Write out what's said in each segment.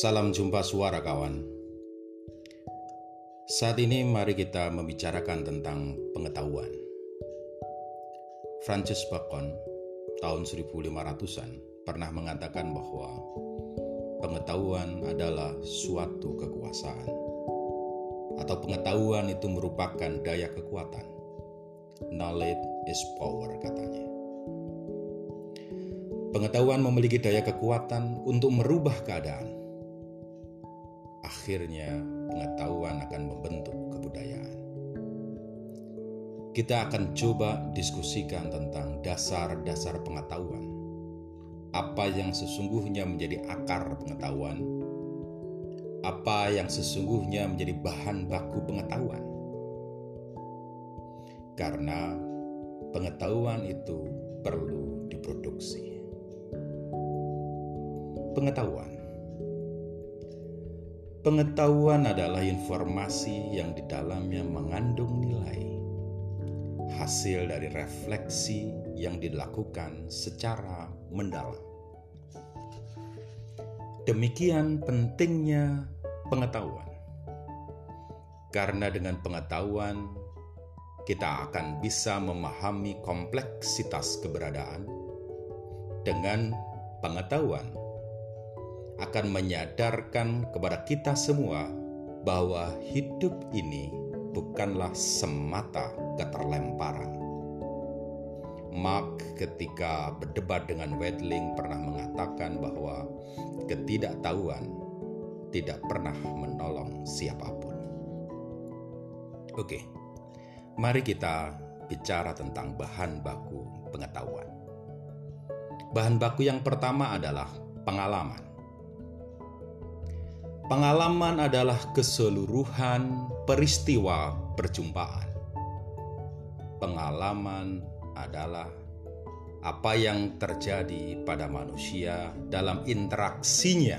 Salam jumpa suara kawan. Saat ini mari kita membicarakan tentang pengetahuan. Francis Bacon tahun 1500-an pernah mengatakan bahwa pengetahuan adalah suatu kekuasaan atau pengetahuan itu merupakan daya kekuatan. Knowledge is power katanya. Pengetahuan memiliki daya kekuatan untuk merubah keadaan. Akhirnya, pengetahuan akan membentuk kebudayaan. Kita akan coba diskusikan tentang dasar-dasar pengetahuan. Apa yang sesungguhnya menjadi akar pengetahuan? Apa yang sesungguhnya menjadi bahan baku pengetahuan? Karena pengetahuan itu perlu diproduksi pengetahuan. Pengetahuan adalah informasi yang di dalamnya mengandung nilai, hasil dari refleksi yang dilakukan secara mendalam. Demikian pentingnya pengetahuan, karena dengan pengetahuan kita akan bisa memahami kompleksitas keberadaan. Dengan pengetahuan, akan menyadarkan kepada kita semua bahwa hidup ini bukanlah semata keterlemparan. Mark ketika berdebat dengan Wedling pernah mengatakan bahwa ketidaktahuan tidak pernah menolong siapa pun. Oke, mari kita bicara tentang bahan baku pengetahuan. Bahan baku yang pertama adalah pengalaman. Pengalaman adalah keseluruhan peristiwa perjumpaan. Pengalaman adalah apa yang terjadi pada manusia dalam interaksinya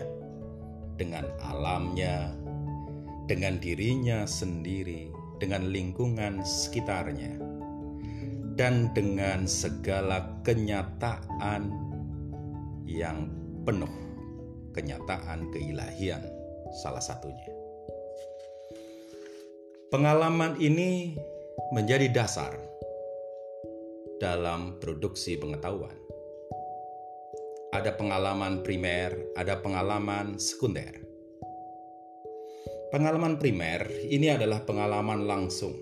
dengan alamnya, dengan dirinya sendiri, dengan lingkungan sekitarnya, dan dengan segala kenyataan yang penuh kenyataan keilahian salah satunya. Pengalaman ini menjadi dasar dalam produksi pengetahuan. Ada pengalaman primer, ada pengalaman sekunder. Pengalaman primer ini adalah pengalaman langsung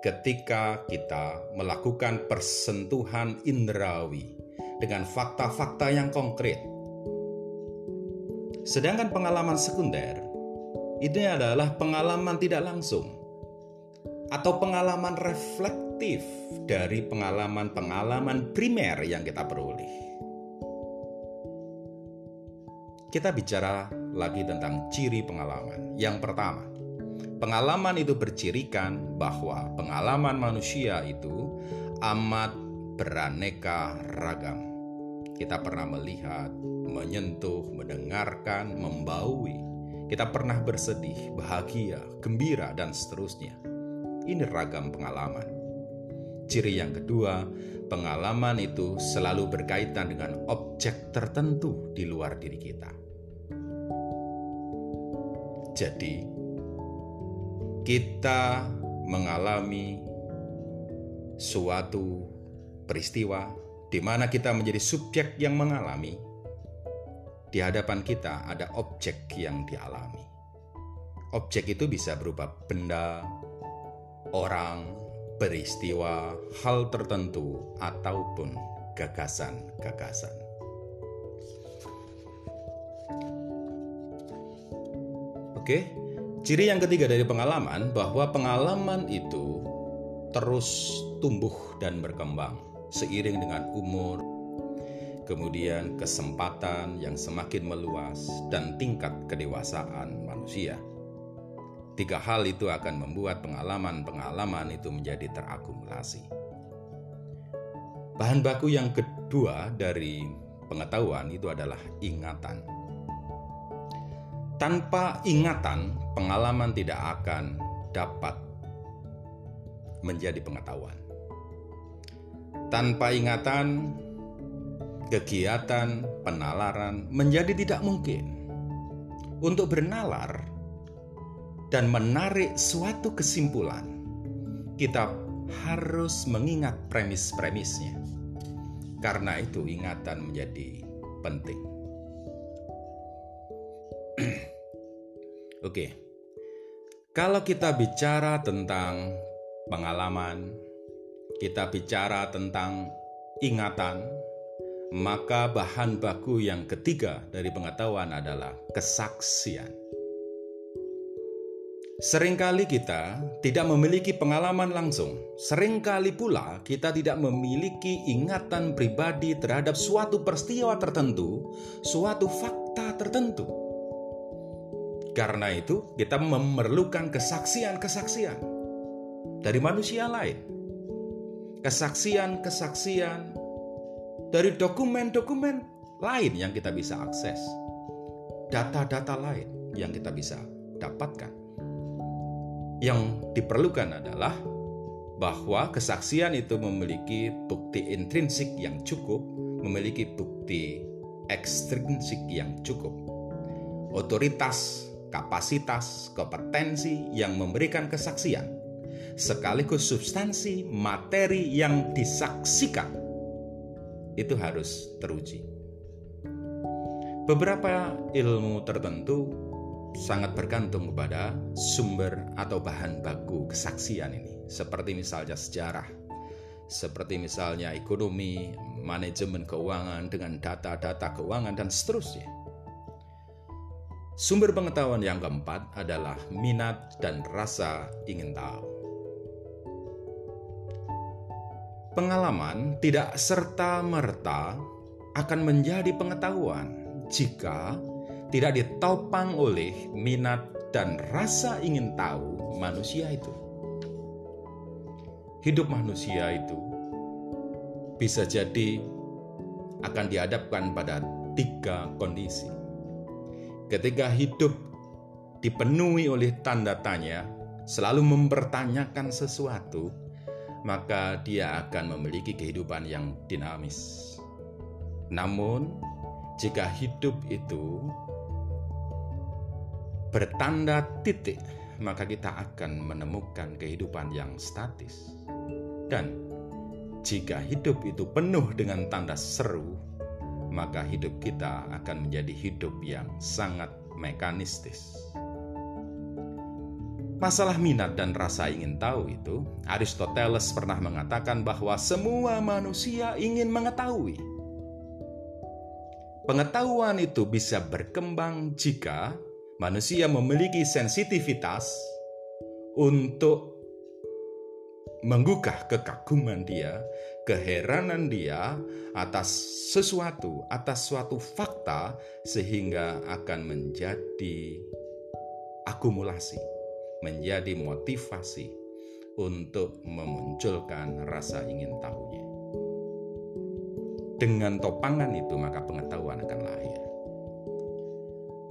ketika kita melakukan persentuhan indrawi dengan fakta-fakta yang konkret Sedangkan pengalaman sekunder ini adalah pengalaman tidak langsung atau pengalaman reflektif dari pengalaman-pengalaman primer yang kita peroleh. Kita bicara lagi tentang ciri pengalaman. Yang pertama, pengalaman itu bercirikan bahwa pengalaman manusia itu amat beraneka ragam. Kita pernah melihat, menyentuh, mendengarkan, membaui. Kita pernah bersedih, bahagia, gembira, dan seterusnya. Ini ragam pengalaman. Ciri yang kedua, pengalaman itu selalu berkaitan dengan objek tertentu di luar diri kita. Jadi, kita mengalami suatu peristiwa di mana kita menjadi subjek yang mengalami di hadapan kita ada objek yang dialami. Objek itu bisa berupa benda, orang, peristiwa, hal tertentu, ataupun gagasan-gagasan. Oke, ciri yang ketiga dari pengalaman bahwa pengalaman itu terus tumbuh dan berkembang seiring dengan umur, kemudian kesempatan yang semakin meluas, dan tingkat kedewasaan manusia. Tiga hal itu akan membuat pengalaman-pengalaman itu menjadi terakumulasi. Bahan baku yang kedua dari pengetahuan itu adalah ingatan. Tanpa ingatan, pengalaman tidak akan dapat menjadi pengetahuan. Tanpa ingatan, kegiatan penalaran menjadi tidak mungkin. untuk bernalar dan menarik suatu kesimpulan, kita harus mengingat premis-premisnya. Karena itu, ingatan menjadi penting. Oke, kalau kita bicara tentang pengalaman, kita bicara tentang ingatan, maka bahan baku yang ketiga dari pengetahuan adalah kesaksian. Seringkali kita tidak memiliki pengalaman langsung. Seringkali pula kita tidak memiliki ingatan pribadi terhadap suatu peristiwa tertentu, suatu fakta tertentu. Karena itu, kita memerlukan kesaksian-kesaksian dari manusia lain. Kesaksian-kesaksian dari dokumen-dokumen lain yang kita bisa akses. Data-data lain yang kita bisa dapatkan yang diperlukan adalah bahwa kesaksian itu memiliki bukti intrinsik yang cukup, memiliki bukti ekstrinsik yang cukup. Otoritas, kapasitas, kompetensi yang memberikan kesaksian, sekaligus substansi materi yang disaksikan, itu harus teruji. Beberapa ilmu tertentu sangat bergantung kepada sumber atau bahan baku kesaksian ini, seperti misalnya sejarah, seperti misalnya ekonomi, manajemen keuangan dengan data-data keuangan, dan seterusnya. Sumber pengetahuan yang keempat adalah minat dan rasa ingin tahu. Pengalaman tidak serta-merta akan menjadi pengetahuan jika tidak ditopang oleh minat dan rasa ingin tahu manusia itu. Hidup manusia itu bisa jadi akan dihadapkan pada tiga kondisi. Ketika hidup dipenuhi oleh tanda tanya, selalu mempertanyakan sesuatu, maka dia akan memiliki kehidupan yang dinamis. Namun, jika hidup itu bertanda titik, maka kita akan menemukan kehidupan yang statis. Dan jika hidup itu penuh dengan tanda seru, maka hidup kita akan menjadi hidup yang sangat mekanistis. Masalah minat dan rasa ingin tahu itu, Aristoteles pernah mengatakan bahwa semua manusia ingin mengetahui. Pengetahuan itu bisa berkembang jika manusia memiliki sensitivitas untuk menggugah kekaguman dia, keheranan dia atas sesuatu, atas suatu fakta, sehingga akan menjadi akumulasi, menjadi motivasi untuk memunculkan rasa ingin tahunya. Dengan topangan itu, maka pengetahuan akan lahir.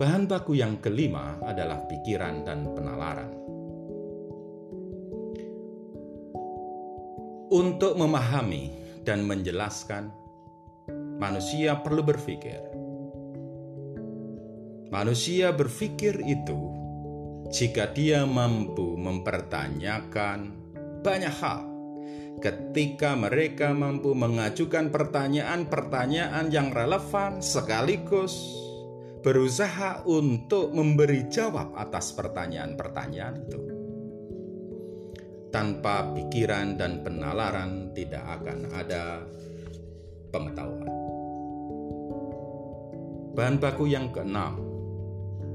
Bahan baku yang kelima adalah pikiran dan penalaran. Untuk memahami dan menjelaskan, manusia perlu berpikir. Manusia berpikir itu jika dia mampu mempertanyakan banyak hal. Ketika mereka mampu mengajukan pertanyaan-pertanyaan yang relevan sekaligus berusaha untuk memberi jawab atas pertanyaan-pertanyaan itu. Tanpa pikiran dan penalaran, tidak akan ada pengetahuan. Bahan baku yang keenam,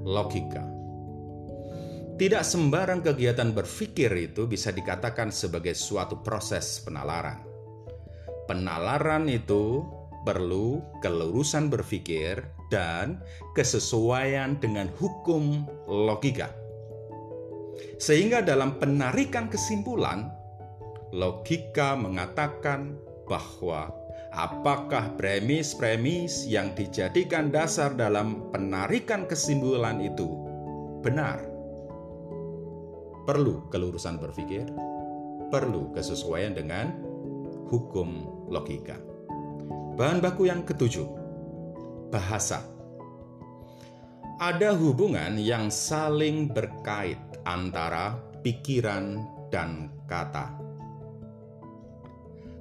logika. Tidak sembarang kegiatan berpikir itu bisa dikatakan sebagai suatu proses penalaran. Penalaran itu perlu kelurusan berpikir dan kesesuaian dengan hukum logika. Sehingga dalam penarikan kesimpulan, logika mengatakan bahwa apakah premis-premis yang dijadikan dasar dalam penarikan kesimpulan itu benar. Perlu kelurusan berpikir, perlu kesesuaian dengan hukum logika. Bahan baku yang ketujuh, bahasa. ada hubungan yang saling berkait antara pikiran dan kata.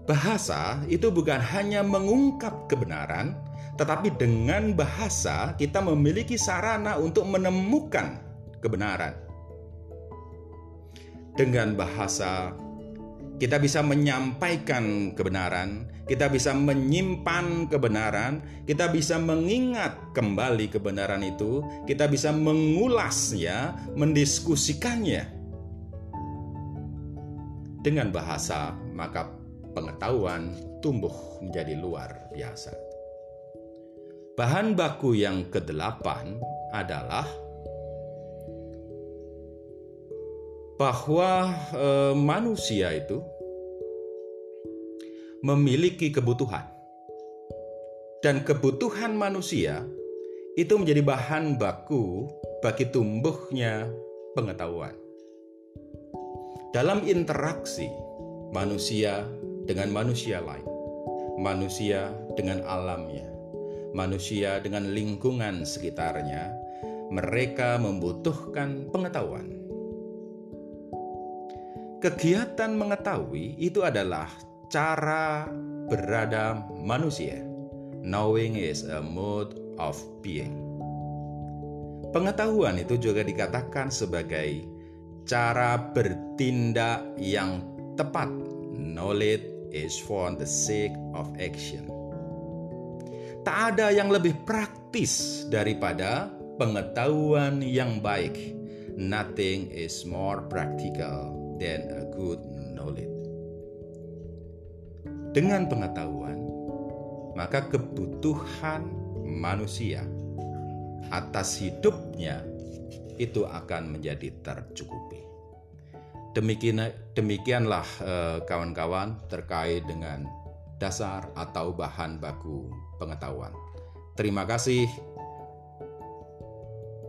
Bahasa itu bukan hanya mengungkap kebenaran, tetapi dengan bahasa kita memiliki sarana untuk menemukan kebenaran. Dengan bahasa kita bisa menyampaikan kebenaran, kita bisa menyimpan kebenaran, kita bisa mengingat kembali kebenaran itu, kita bisa mengulasnya, mendiskusikannya. Dengan bahasa, maka pengetahuan tumbuh menjadi luar biasa. Bahan baku yang kedelapan adalah bahwa e, manusia itu memiliki kebutuhan, dan kebutuhan manusia itu menjadi bahan baku bagi tumbuhnya pengetahuan. Dalam interaksi manusia dengan manusia lain, manusia dengan alamnya, manusia dengan lingkungan sekitarnya, mereka membutuhkan pengetahuan Kegiatan mengetahui itu adalah cara berada manusia. Knowing is a mode of being. Pengetahuan itu juga dikatakan sebagai cara bertindak yang tepat. Knowledge is for the sake of action. Tak ada yang lebih praktis daripada pengetahuan yang baik. Nothing is more practical than a good knowledge. Dengan pengetahuan, maka kebutuhan manusia atas hidupnya itu akan menjadi tercukupi. Demikian, demikianlah eh, kawan-kawan terkait dengan dasar atau bahan baku pengetahuan. Terima kasih.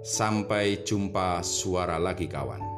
Sampai jumpa suara lagi kawan.